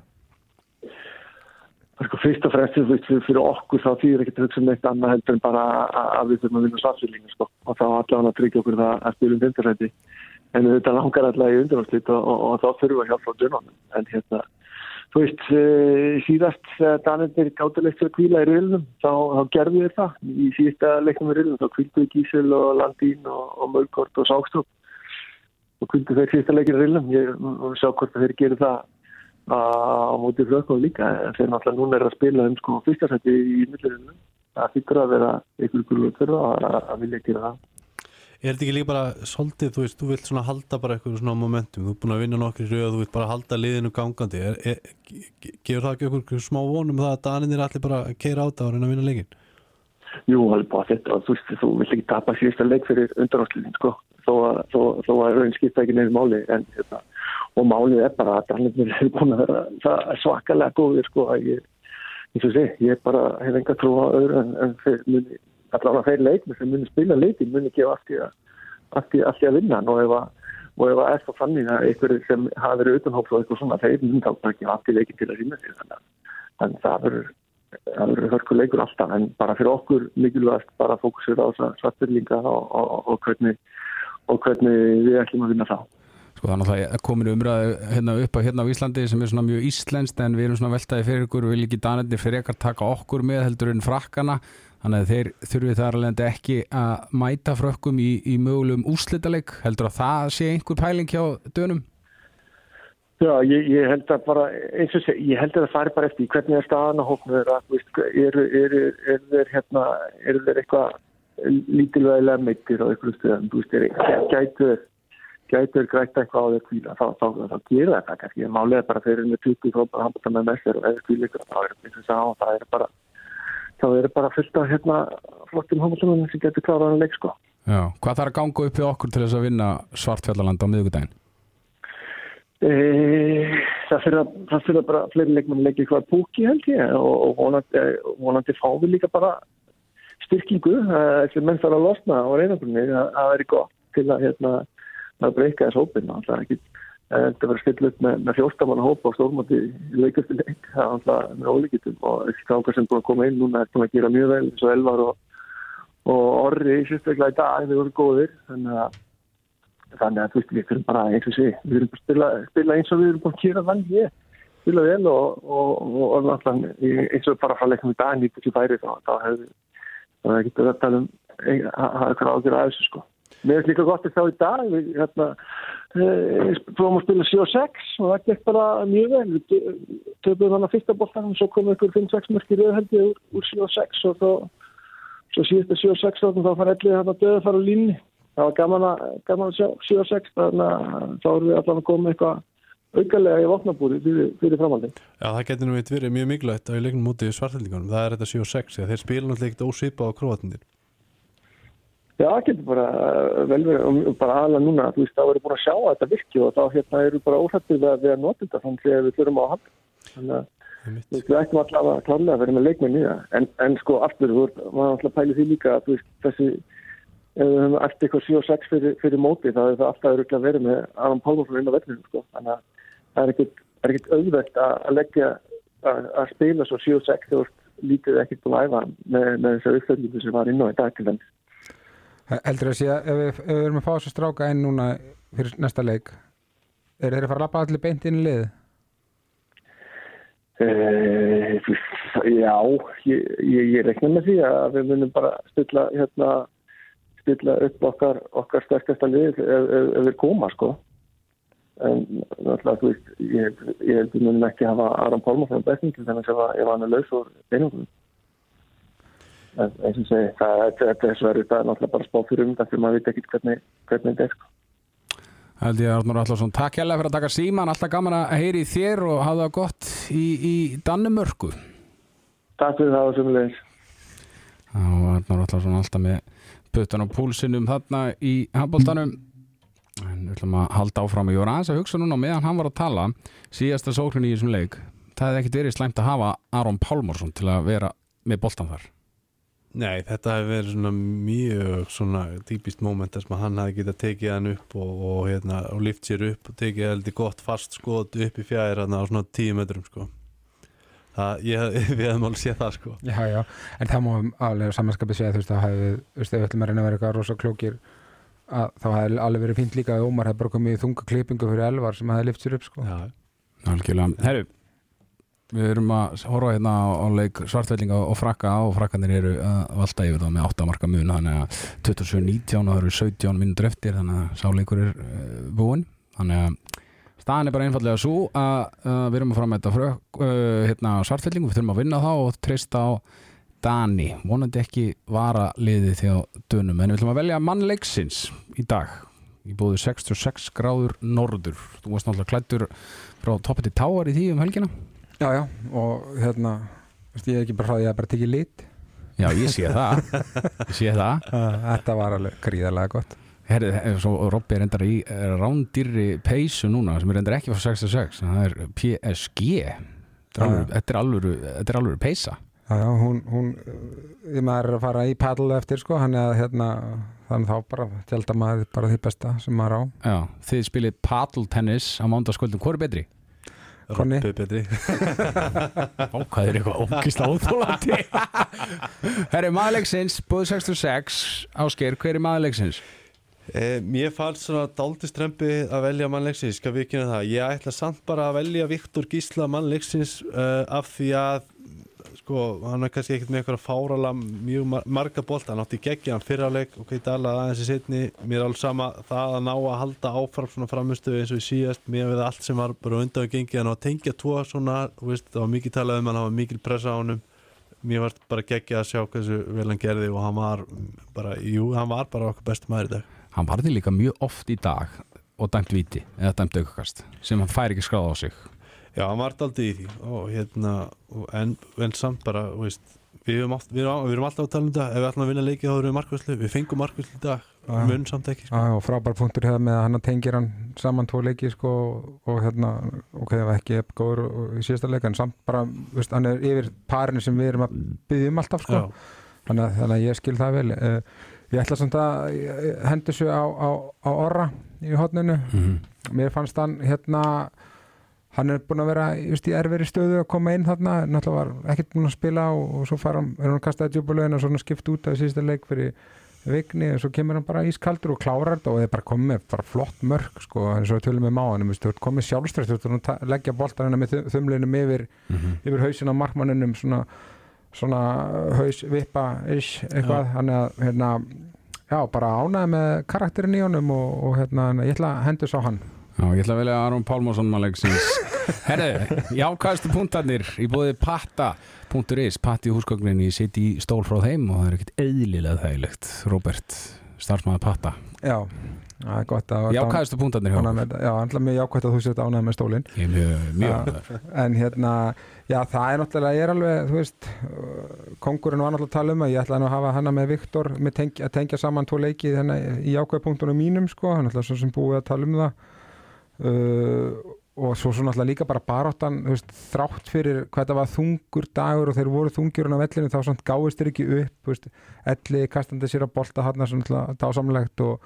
Sko, fyrst og fremst fyrir, okkur þá þýðir ekkert að hugsa um neitt annað heldur en bara að, að við þurfum að vinna svartfyllingu sko. og þá allavega að tryggja okkur það að spilum fintarætti en þetta langar allavega í undanátslít og, og, og þá þurfum við að hjálpa á dönunum en hérna, þú veist uh, síðast þegar Danir gátulegt fyrir að kvíla í riðlunum þá, þá gerðu við það. Í síðasta leiknum í riðlunum þá kvíldu við Gísel og Landín og, og Mölkort og Sákstrúm og kvíldu þeir síðasta leikin í riðlunum ég og sjá hvort þeir gerir það á móti flökkum líka. Þeir náttúrulega núna er að spila um sko fyrsta seti í millirinu það þykkur að vera einhverjum gulvöld fyrir að vilja gera það Er þetta ekki líka bara svolítið, þú veist, þú vilt svona halda bara eitthvað svona momentum, þú er búin að vinna nokkri röð, þú vilt bara halda liðinu gangandi, er, er, ge- gefur það ekki okkur smá vonum það að Daninir allir bara keira á það og reyna að vinna leikin? Jú, alveg bara þetta og þú veist, þú vill ekki tapa síðasta leik fyrir undanátslýðin sko þó að, þó, þó að raun skipta ekki nefnir máli en hérna, og málið er bara að Danir er búin að vera er svakalega góðir sko að ég, eins og sé, ég bara hef enga trú á öðru en, en allavega þeir leikmi sem muni spila leikin muni gefa allt í að, allt í, allt í að vinna. Og ef að og ef að er þannig að einhverju sem hafa verið utanhóps og eitthvað svona þeir muni þá gefa allt í leikin til að rýna sig. Þannig að það verður það verður hörkuleikur alltaf. En bara fyrir okkur mikilvægast bara fókusir á svartbyrlinga og, og, og, hvernig, og hvernig við ætlum að vinna þá. Sko þannig að það komin umræðu hérna upp á hérna á Íslandi sem er svona mjög íslenskt en við erum svona veltaði fyrir ykkur. Vil ekki danirnir fyrir ekkert taka okkur með heldur en frakkana þannig að þeir þurfi þar alveg ekki að mæta frökkum í, í mögulegum úslitaleg heldur að það sé einhver pæling hjá dönum? Já, ég, ég held að bara, eins og sé, ég held að það fari bara eftir hvernig er staðan á hóknu þeirra, eru er, er, þeir hérna, eru þeir eitthvað lítilvægilega meittir á einhverju stöðum, þú veist, er, gætur, gætur grætt eitthvað á þeir kvíla, þá, þá, þá, þá gera þetta kannski, málega bara þeir eru með 20 frópar handbata með messer og eða kvíla ykkur, þá er það bara, þá er bara fullt af hérna flottum handbatamennum sem getur klárað að leik, sko. Já, hvað þarf að ganga upp í okkur til þess að vinna svartfjallaland á miðugudaginn? E, það fyrir bara fleiri leikmenn leikir eitthvað púki held ég og, og vonandi, vonandi fá við líka bara styrkingu eftir menn þarf að losna á reynabunni að það er gott til að hérna að breyka þess hópin það er ekki þetta verður still upp með, með fjórstamanna hópa á stórmáti í leikastu leik. Það er alltaf með ólíkitum og þessi kákar sem búin að koma inn núna er búin að gera mjög vel eins og Elvar og, og Orri sérstaklega í dag þeir voru góðir. Þannig að þannig að þú veist við þurfum bara eins og sé við þurfum bara að spila, spila eins og við erum búin að gera þannig ég spila vel og, og, og, náttúrulega eins og bara frá leiknum í dag nýtt þessi bæri þá, þá hefur það getur að tala um að að þessu sko Mér finnst líka gott að þá í dag við hérna eh, prófum að spila 7-6 og það gekk bara mjög vel. Við töfum hann að fyrsta bóltanum svo kom ykkur 5-6 mörkir auðhaldi úr, úr 7-6 og þá svo síðasta 7-6 þá fann allir hann að döða fara á línni það var gaman að, gaman að sjá 7-6 þannig að þá erum við allan að koma eitthvað aukalega í vopnabúri fyrir, fyrir framhaldin. Já, það getur nú eitt verið mjög mikilvægt á í leiknum mútið svartældingunum, það er þetta 7-6 þeir spila náttúrulega ekkert ósvipa á króatindir það getur bara uh, vel verið og bara aðalega núna, þú veist, þá erum við búin að sjá að þetta virki og þá hérna eru bara óhættir við að við að nota þetta þannig að við þurfum á að halda. Þannig að þú veist, við ættum alltaf að klálega að vera með leikmenn í það. En, en sko, aftur, þú maður alltaf pæli því líka að veist, þessi, ef við höfum eftir eitthvað 7-6 fyrir, fyrir móti, þá er það alltaf örugglega að vera með Aron Pálmarsson inn á vellinu, sko. Þannig að það er ekkit, er ekkit auðvelt að að leggja að, að spila svo 7-6 þegar lítið ekkert búin að æfa með, með þessu uppfællinu sem var inn á í dag til þess. Heldur að sé að ef við, við erum að fá þessu stráka inn núna fyrir næsta leik er þeir að fara að lappa allir beint inn í lið? Uh, já, ég, ég, ég rekna með því að við munum bara stilla, hérna, stilla upp okkar, okkar sterkasta lið ef, ef, ef við koma, sko. En náttúrulega, þú veist, ég, ég munum ekki hafa Aron Pálmar frá besting til þess að ef hann er laus úr einhverjum. Eins og segi, það, þetta, er svo verið, það er náttúrulega bara spá fyrir um þetta fyrir maður veit ekki hvernig, hvernig þetta er, sko. Held ég Arnur Allarsson, takk hérlega fyrir að taka síman alltaf gaman að heyri þér og hafa það gott í, í Dannemörku. Takk fyrir það og sumulegis. Arnur Allarsson alltaf með puttan á púlsinum þarna í handbóltanum en við ætlum að halda áfram. Ég var aðeins að hugsa núna meðan hann var að tala síðasta sóknin í þessum leik. Það hefði ekkit verið slæmt að hafa Aron Pálmarsson til að vera með boltan þar Nei, þetta hefur verið svona mjög svona típist moment þess að hann hafi getað tekið hann upp og, og, hérna, og lift sér upp og tekið heldur gott fast skot upp í fjæðir hann á svona tíu metrum sko. Það, ég, (laughs) við hefum alveg séð það sko. Já, já, en það má alveg samanskapið segja þú veist, þá hefði, þú veist, ef við ætlum að reyna að vera eitthvað rosa klókir að þá hefði alveg verið fínt líka að Ómar hefði bara komið í þunga klippingu fyrir elvar sem hefði lift sér upp, sko. Já, Algjörlega, herru Við erum að horfa hérna á, leik svartvellinga og frakka og frakkanir eru að valda yfir það með 8 marka mun þannig að 27-19 og það eru 17 minnur eftir þannig að sáleikur er uh, búinn. Þannig að staðan er bara einfallega svo að við erum að fara með þetta frök, uh, hérna, svartvellingu, við þurfum að vinna þá og treysta á Dani. Vonandi ekki vara liðið því á dönum en við ætlum að velja mannleiksins í dag. Í búðu 66 gráður norður. Þú varst náttúrulega klættur frá toppið til táar í því um helgina Já, já, og hérna, ég er ekki bara því að bara tekið lit. Já, ég sé það Ég sé það (laughs) Þetta var alveg gríðarlega gott. Herri, svo Robby er endar í er rándýrri peysu núna sem er endar ekki frá 66 það er PSG Þetta er alvöru- þetta er alvöru, peysa Já, já, hún, hún, ég maður er að fara í paddle eftir, sko, hann er að, hérna, þannig þá bara, tjelda maður bara því besta sem maður á. Já, þið spilið paddle tennis á mándaskvöldum, hvor er betri? Konni. Robbi betri. Hvað er eitthvað ógísla óþólandi (laughs) Herri, maðurleiksins búið 66, Ásgeir, hver er maðurleiksins? Eh, mér fannst svona daldi strempi að velja mannleiksins, skal við kynna það. Ég ætla samt bara að velja Viktor Gísla mannleiksins uh, af því að sko, hann er kannski ekkert með eitthvað fárala mjög mar marga bolta, hann átti geggja hann fyrraleg og hvað talaði aðeins í setni mér er alveg sama það að ná að halda áfram svona framustu eins og í síðast. Mér við allt sem var bara undan og gengið hann á að tengja tvo svona, veist, það var mikið talað um hann var mikil pressa á honum. Mér var bara geggja að sjá hversu vel hann gerði og hann var bara, jú, hann var bara okkar besti maður í dag. Hann varði líka mjög oft í dag og dæmt viti, eða dæmt aukakast sem hann fær ekki skráð á sig Já, hann var aldrei í því. Og hérna, en, en samt bara, veist, við erum, oft, við, erum, við erum alltaf að tala um þetta, ef við ætlum að vinna leikið þá erum við markvæslu, við fengum markvæslu í dag. Við munum samt ekki, sko. Já, og frábær punktur hefða með að hann tengir hann saman tvo leiki, sko, og hérna, ok, það var ekki epp góður og- í síðasta leika, en samt bara, veist, hann er yfir parinu sem við erum að byggja um alltaf, sko. Þannig að, þannig að ég skil það vel. Uh, ég ætla samt að eh, hendur svo á, á, á orra í hotninu mm mér fannst hann hérna hann er búin að vera just, í erfiri stöðu að koma inn þarna, náttúrulega var ekkert búin að spila og, og svo hann, er hann kastaði djúbulögin og svona skipt út af síðasta leik fyrir vikni og svo kemur hann bara ískaldur og klárar þetta og það er bara komið með bara flott mörg sko, eins og við tölum með máanum þú ert komið sjálfstrætt, þú að ta- leggja boltan hérna með þum- þumlinum yfir, yfir hausin á markmanninum svona, svona haus vippa ish, eitthvað, þannig að hérna, já, bara ánæði með karakterin í honum og, og hérna, ég ætla að hendur sá hann Já, ég ætla að velja Aron Pálmarsson mannleiksins (laughs) Herðu, jákvæðstu punktarnir í bóði patta.is Patti húsgögnin, ég sitt í stól frá þeim og það er ekkert eðlilega þægilegt. Robert, starfsmæður Patta. Já, það er gott að Jákvæðstu punktarnir hjá okkur. Já, andla mjög jákvæmt að þú sért ánægð með stólinn. Ég er mjög, mjög ánægður. En hérna, já það er náttúrulega, ég er alveg, þú veist Kongurinn var náttúrulega að tala um að uh, og svo svo náttúrulega líka bara veist, þrátt fyrir hvað þetta var þungur dagur og þeir voru þungjur á vellinu þá samt gáist þeir ekki upp veist, elli kastandi sér að bolta hann svona dásamlegt og,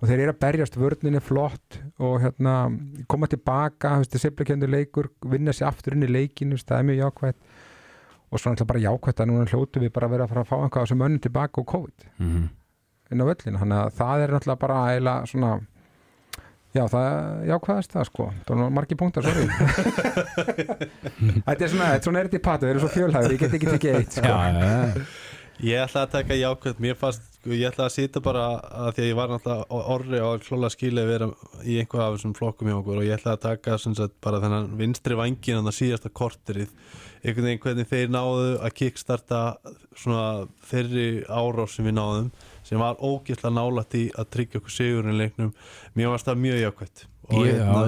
og þeir eru að berjast vörninni flott og hérna koma tilbaka, seflakendur leikur vinna sér aftur inn í leikinu, þú veist, það er mjög jákvætt. Og svo náttúrulega bara jákvætt að núna hljótu við bara vera að fara að fá einhvað þessum mönnum tilbaka og COVID Mhm. inn á völlinu, þannig að það er náttúrulega bara svona já, það er jákvæðast það sko það var nú margir punktar, sorry (laughs) þetta er svona, þetta er svona er í patu, þeir eru svo fjölhæður, ég get ekki tekið eitt sko. Já, já. Ég ætla að taka jákvæmt, mér fannst sko, ég ætla að sita bara að því að ég var náttúrulega orri og klála skilja að vera í einhvað af þessum flokkum hjá okkur og ég ætla að taka sem sagt, bara þennan vinstri vangin að síðasta korterið einhvern veginn hvernig þeir náðu að kickstarta svona þeirri árás sem við náðum sem var ógeðslega nálætt í að tryggja okkur sigurinn í leiknum. Mér varst það mjög jákvæmt og hérna,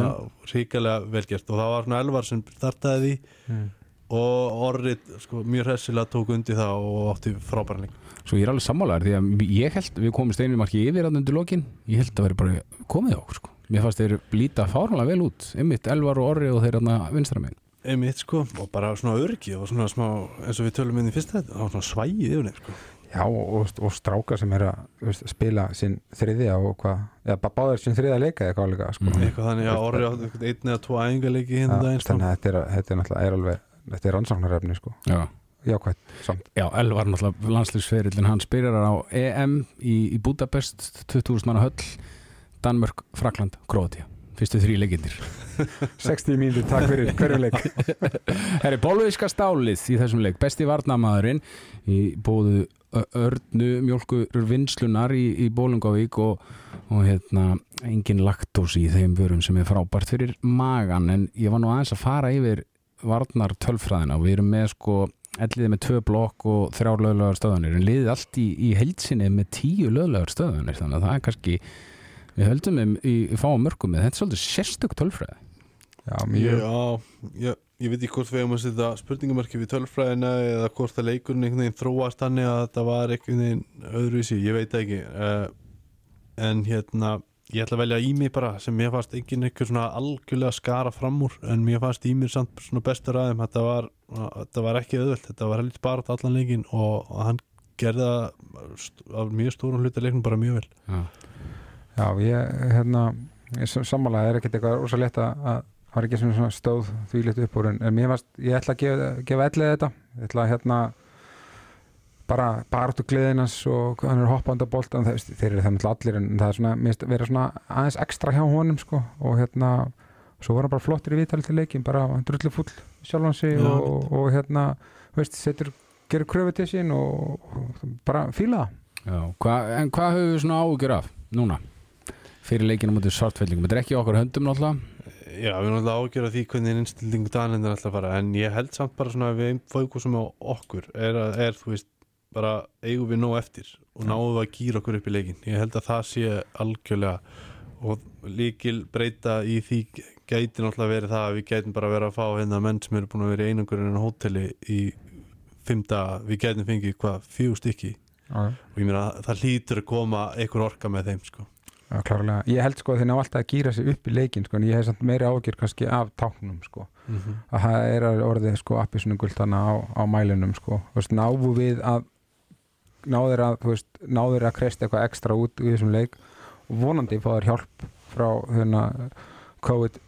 ríkilega velgjert og það var svona elvar sem startaði því Mm. og orrið sko, mjög hressilega tók undir það og átti frábæran leik. Svo ég er alveg sammálaður því að ég held við komum steinum marki yfir að undir lokin. Ég held að vera bara komið á okkur sko. Mér fannst þeir líta fármálega vel út. Einmitt Elvar og Orri og þeir hérna vinstra megin. Einmitt sko og bara svona örgi og svona smá eins og við tölum inn í fyrsta þetta svona svægið yfir þeim sko Já, og, og stráka sem er að veist, spila sinn þriðja og hvað, eða bara báður sinn þriðja leika eða hvað líka, sko. Mhm. eitthvað þannig að orri átti einhvern einn eða tvo æfingarleiki hérna Já, daginn sko þannig að þetta er, þetta er náttúrulega er alveg, þetta er rannsóknarefni, sko. Já, Jákvæmt, samt. Já Elvar náttúrulega landslýsferillin hann byrjar á EM í, í Budapest 20.000 manna höll Danmörk, Frakland, Króatia Fyrstu þrý leikindir 60 (laughs) mínútur, takk fyrir, hverju leik. (laughs) Herri, Bólvíska stálið í þessum leik Besti varnamaðurinn í bóðu Örnu mjólkur vinslunar í, í Bólungavík og, og hérna engin laktósi í þeim vörum sem er frábært fyrir magan en ég var nú aðeins að fara yfir varnar tölfræðina og við erum með sko elliðið með tvö blokk og þrjár löglegar stöðanir en liðið allt í, í heilsinni með tíu löglegar stöðanir þannig að það er kannski við höldum við í, í með þetta er svolítið sérstök tölfræði. Já, mjög, Já, ég, ég veit ekki hvort við hefum að setja spurningamarki við tölfræðina eða hvort að leikurinn einhvern veginn þróast þannig að þetta var einhvern veginn öðruvísi, ég veit það ekki. Uh, en hérna ég ætla að velja í mig bara sem mér fannst engin eitthvað svona algjörlega skara fram úr en mér fannst í mér samt svona bestur aðeim þetta var, þetta var ekki öðvöld þetta var heldur bara allan leikin og, og hann gerði það st- af mjög stórum hluta leiknum bara mjög vel. Já, já, ég, hérna, ég sam- sammála, það er ekkert eitthvað rosa lett að, það var ekki svona stóð því litt upp úr, en, en varst, ég ætla að gefa, gefa ellið þetta, ég ætla að hérna, bara baráttu gleðinans og hann er hoppandi á boltan það, þeir eru það náttúrulega allir en það er svona, minnst vera svona aðeins ekstra hjá honum sko. Og hérna svo var hann bara flottir í viðtalið til leikin bara drullu full sjálfan sig Já. og, og hérna, veist, setur gerir kröfu til sín og, og bara fíla það. Hva, en hvað höfum við svona áhugjur af núna? Fyrir leikinu mútið svartfellingum Þetta er ekki okkar höndum náttúrulega Já, við erum alltaf ágjör af því hvernig innstillingu Daninn er alltaf að fara en ég held samt bara svona að við fókusum á okkur er, að- er þú veist, bara eigum við nóg eftir og við að gýra okkur upp í leikin ég held að það sé algjörlega og líkil breyta í því gæti náttúrulega verið það að við gætum bara verið að fá hérna menn sem eru búin að vera í einangurinn á hóteli í fymta, við gætum fengið hvað, fjú stykki. Og ég meina það hlýtur að koma einhver orka með þeim sko já, klárlega. Ég held sko að þeir ná alltaf að gýra sig upp í leikin sko, en ég hef samt meiri ágjör kannski af táknum sko. að það er orðið sko appisunu gultana á, á mælunum sko. Þú veist, náðu við að náður að, þú veist, náður að kreista eitthvað ekstra út í þessum leik og vonandi fá þér hjálp frá hérna COVID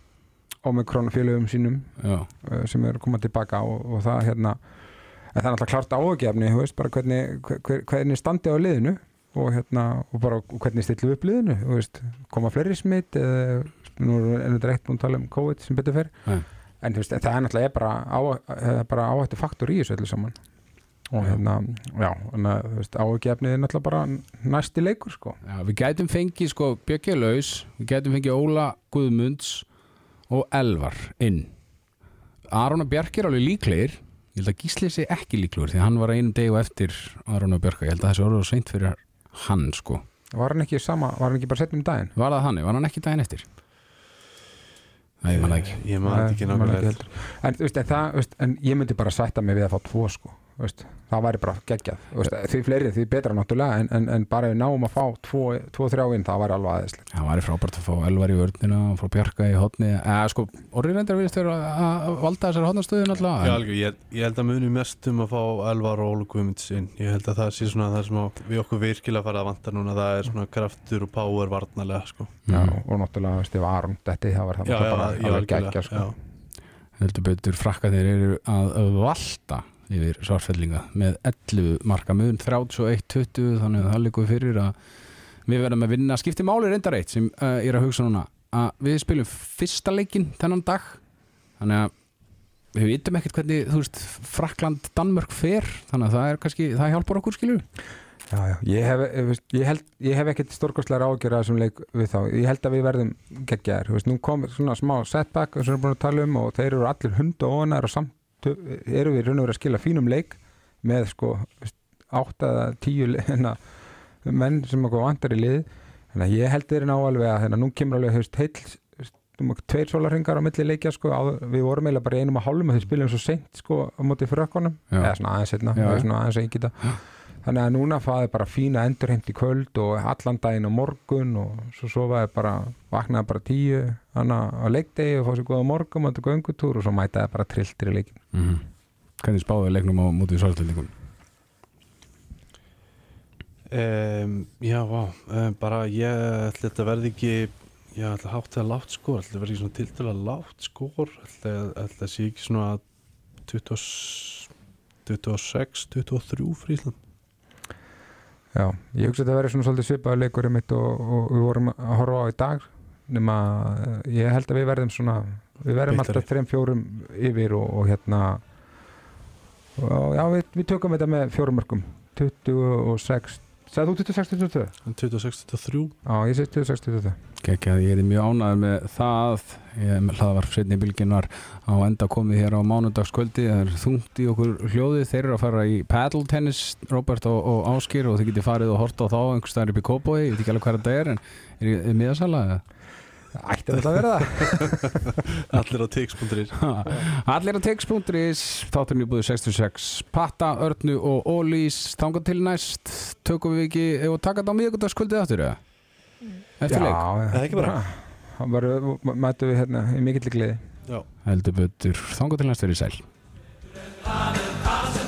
Omikron félögum sínum Já, uh, sem eru komað tilbaka og, og það hérna en það er alltaf klart áhugjefni þú veist, bara hvernig, hver, hvernig standi á liðinu og hérna, og bara hvernig stillu upp liðinu, veist, koma fleiri smitt eða, nú erum við reitt búin að tala um COVID sem betur fer. Nei. en veist, það er náttúrulega bara, á, bara áhættu faktor í þessu öllu saman. Og hérna, já, þannig að þú veist, áhugjefni er náttúrulega bara næsti leikur sko. Já, við gætum fengið sko Bjöggi Laus, við gætum fengið Óla Guðmunds og Elvar inn. Aron og Bjarki er alveg líklegir. Ég held að Gísli sé ekki líklegur því hann var einum degu eftir Aron og Bjarka, ég held að þessi orður seint fyrir hann sko, var hann ekki sama, var hann ekki bara setnum daginn? Var það hann, var hann ekki daginn eftir? Nei, ég manna ekki. Ég man Nei, ekki nákvæmlega. en, þú veist, en, það, þú veist, en ég myndi bara sætta mig við að fá tvo sko veist, það væri bara geggjað þú veist, því fleiri, því betra náttúrulega en, en, en bara við náum að fá 2-3 inn það væri alveg aðeinslega Það væri frábært að fá Elvar í vörnina og frá Bjarka í hotni eða sko, orðið reyndar viðst vera að valda þessar hotnastöðin alltaf Já, alveg, ég, ég held að muni mest um að fá Elvar og Ólu Guðmunds inn. Ég held að það sé svona það sem við okkur virkilega fara að vanta núna það er svona kraftur og power varnarlega sko. Já, og náttúrulega, veist, ef Aron detti, það var það já, já, bara já, alveg algjörlega, geggjað sko. heldur betur frakka þeir eru að valta yfir svartfellinga með 11 marka mun 31-20 þannig að það líkur fyrir að við verðum að vinna. Skipti máli reyndar eitt sem uh, er að hugsa núna að við spilum fyrsta leikinn þennan dag. Þannig að við vitum ekkert hvernig þú veist Frakland Danmörk fer þannig að það er kannski, það hjálpar okkur skilur Já, já, ég hef, veist, ég, held, ég hef ekkert stórkostlega ágjör að þessum leik við þá, ég held að við verðum geggjaðir, þú veist, nú kom svona smá setback sem við erum búin að tala um og þeir eru allir hund og ónar og samt eru við raun og verið að skila fínum leik með sko veist, átta eða tíu le- hérna, menn sem vantar í lið þannig að ég held þeir ná alveg að hérna, nú kemur alveg, heill um, tveir sólarringar á milli leikja sko, á, við vorum eiginlega bara einum að hálfum og þeir spilum svo seint sko á móti frökkunum. Já. eða svona aðeins svona aðeins engita þannig að núna fáði bara fína endurheimt í kvöld og allan daginn á morgun og svo sofaði bara vaknaði bara tíu hana á leikdegi og fóði sér góða morgun og þetta göngutúr og svo mætaði bara trilltir í leikin mm -hmm. hvernig spáðu leiknum á mútið svartfellingun Um, já, vá, um, bara ég ætla þetta verði ekki ég ætla hátt eða látt skor ætla þetta verði ekki svona tiltöla látt skor ætla þetta sé ekki svona 20, 26, 23 fyrir Ísland Já, ég hugsa að þetta verið svona svolítið svipaður leikur mitt og, og við vorum að horfa á í dag nema eh, ég held að við verðum svona við verðum Beittari. alltaf þreim fjórum yfir og, og hérna og, já, við, við tökum þetta með fjórum mörgum 26 Sæðu þú 26-22? 26, 23 Já, ég segi 26-22 Gekki ég er mjög ánæður með það. Ég hlaðvarp setni bylginar á enda komið hér á mánudagskvöldi. Það er þungt í okkur hljóði þeir eru að fara í paddle tennis Robert og, og Áskir og þið getið farið og horta á þá einhvers staðar upp í Kópói, ég veit ekki alveg hvað þetta er en er ég miðasala eða? Ætti þetta að vera það? (laughs) allir á tix.is Allir á text.is Þátturinn í búið 66 Patta, Örnu og Ólís Þangað til næst. Tökum við ekki og taka þetta á miðugundagskvöldið aftur eða? Eftir leik? Já, Það er ekki bara. Það bara mætu við hérna í mikill gleði. Já. Heldur betur. Þangað til næst verið sæl. Hann